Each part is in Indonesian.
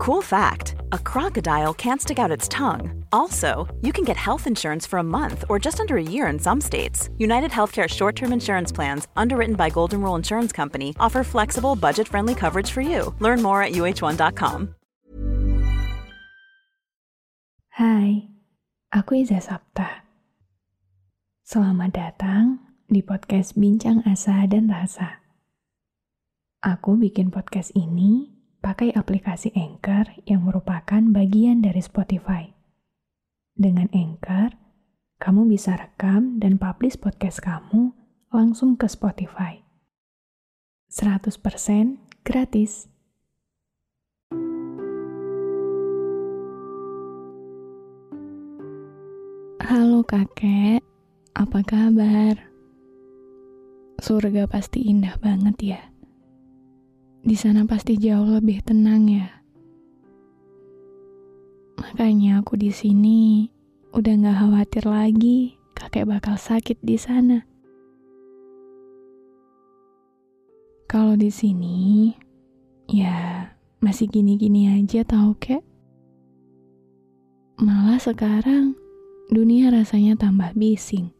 Cool fact a crocodile can't stick out its tongue. Also, you can get health insurance for a month or just under a year in some states. United Healthcare short term insurance plans, underwritten by Golden Rule Insurance Company, offer flexible, budget friendly coverage for you. Learn more at uh1.com. Hai, aku Iza Sapta. Selamat datang di podcast Bincang Asa dan Rasa. Aku bikin podcast ini pakai aplikasi Anchor yang merupakan bagian dari Spotify. Dengan Anchor, kamu bisa rekam dan publish podcast kamu langsung ke Spotify. 100% gratis. Halo kakek, apa kabar? Surga pasti indah banget ya. Di sana pasti jauh lebih tenang ya. Makanya aku di sini udah gak khawatir lagi kakek bakal sakit di sana. Kalau di sini, ya masih gini-gini aja tau kek. Malah sekarang dunia rasanya tambah bising.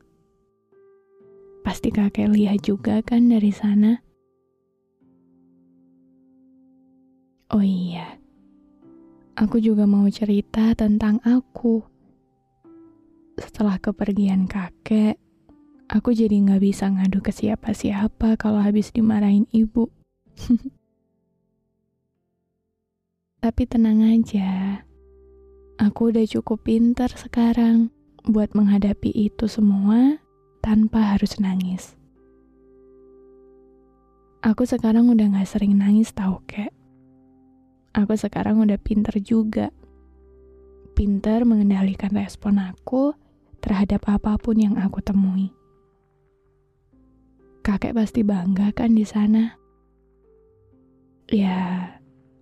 Pasti kakek lihat juga kan dari sana. Oh iya, aku juga mau cerita tentang aku. Setelah kepergian kakek, aku jadi nggak bisa ngadu ke siapa-siapa kalau habis dimarahin ibu. Tapi tenang aja, aku udah cukup pinter sekarang buat menghadapi itu semua tanpa harus nangis. Aku sekarang udah gak sering nangis tau kek aku sekarang udah pinter juga. Pinter mengendalikan respon aku terhadap apa pun yang aku temui. Kakek pasti bangga kan di sana. Ya,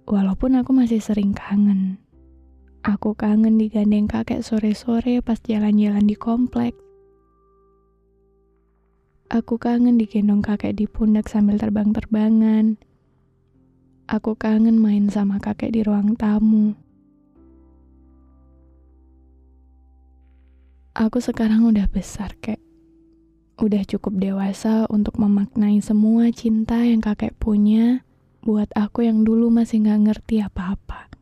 walaupun aku masih sering kangen. Aku kangen digandeng kakek sore-sore pas jalan-jalan di komplek. Aku kangen digendong kakek di pundak sambil terbang-terbangan Aku kangen main sama kakek di ruang tamu. Aku sekarang udah besar, kek. Udah cukup dewasa untuk memaknai semua cinta yang kakek punya buat aku yang dulu masih gak ngerti apa-apa.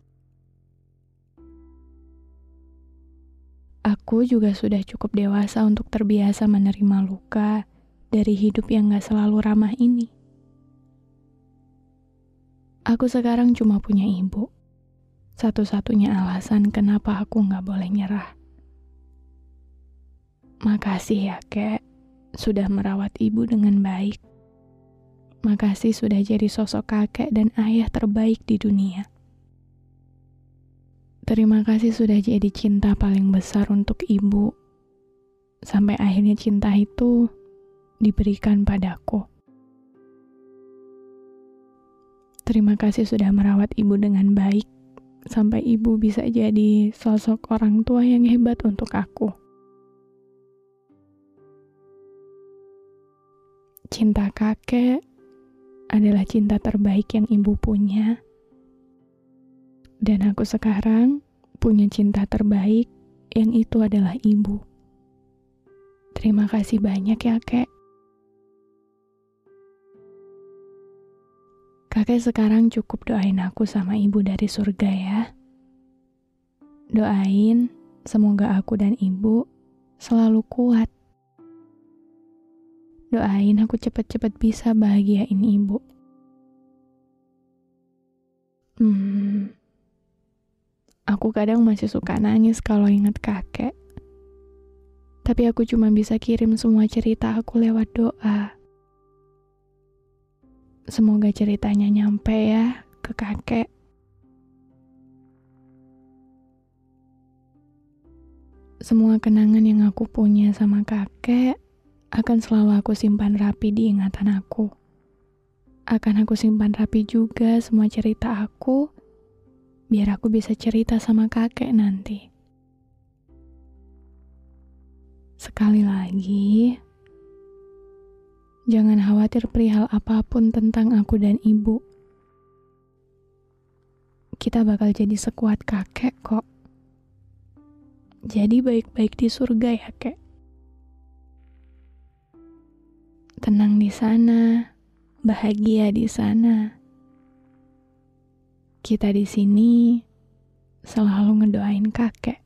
Aku juga sudah cukup dewasa untuk terbiasa menerima luka dari hidup yang gak selalu ramah ini. Aku sekarang cuma punya ibu. Satu-satunya alasan kenapa aku nggak boleh nyerah. Makasih ya, kek, sudah merawat ibu dengan baik. Makasih sudah jadi sosok kakek dan ayah terbaik di dunia. Terima kasih sudah jadi cinta paling besar untuk ibu. Sampai akhirnya cinta itu diberikan padaku. Terima kasih sudah merawat ibu dengan baik, sampai ibu bisa jadi sosok orang tua yang hebat untuk aku. Cinta kakek adalah cinta terbaik yang ibu punya, dan aku sekarang punya cinta terbaik yang itu adalah ibu. Terima kasih banyak ya, Kek. Kakek sekarang cukup doain aku sama ibu dari surga ya. Doain semoga aku dan ibu selalu kuat. Doain aku cepet-cepet bisa bahagiain ibu. Hmm, aku kadang masih suka nangis kalau ingat kakek. Tapi aku cuma bisa kirim semua cerita aku lewat doa. Semoga ceritanya nyampe ya ke kakek. Semua kenangan yang aku punya sama kakek akan selalu aku simpan rapi di ingatan aku. Akan aku simpan rapi juga semua cerita aku, biar aku bisa cerita sama kakek nanti. Sekali lagi, Jangan khawatir perihal apa pun tentang aku dan ibu. kita bakal jadi sekuat kakek kok. Jadi baik-baik di surga ya, kek. Tenang di sana, bahagia di sana. Kita di sini selalu ngedoain kakek.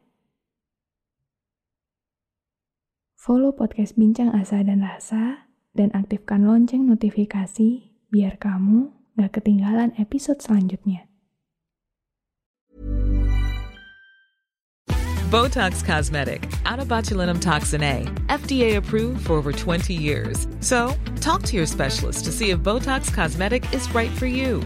Follow podcast Bincang Asa dan Rasa dan aktifkan lonceng notifikasi biar kamu gak ketinggalan episode selanjutnya. Botox Cosmetic, out botulinum toxin A, FDA approved for over 20 years. So, talk to your specialist to see if Botox Cosmetic is right for you.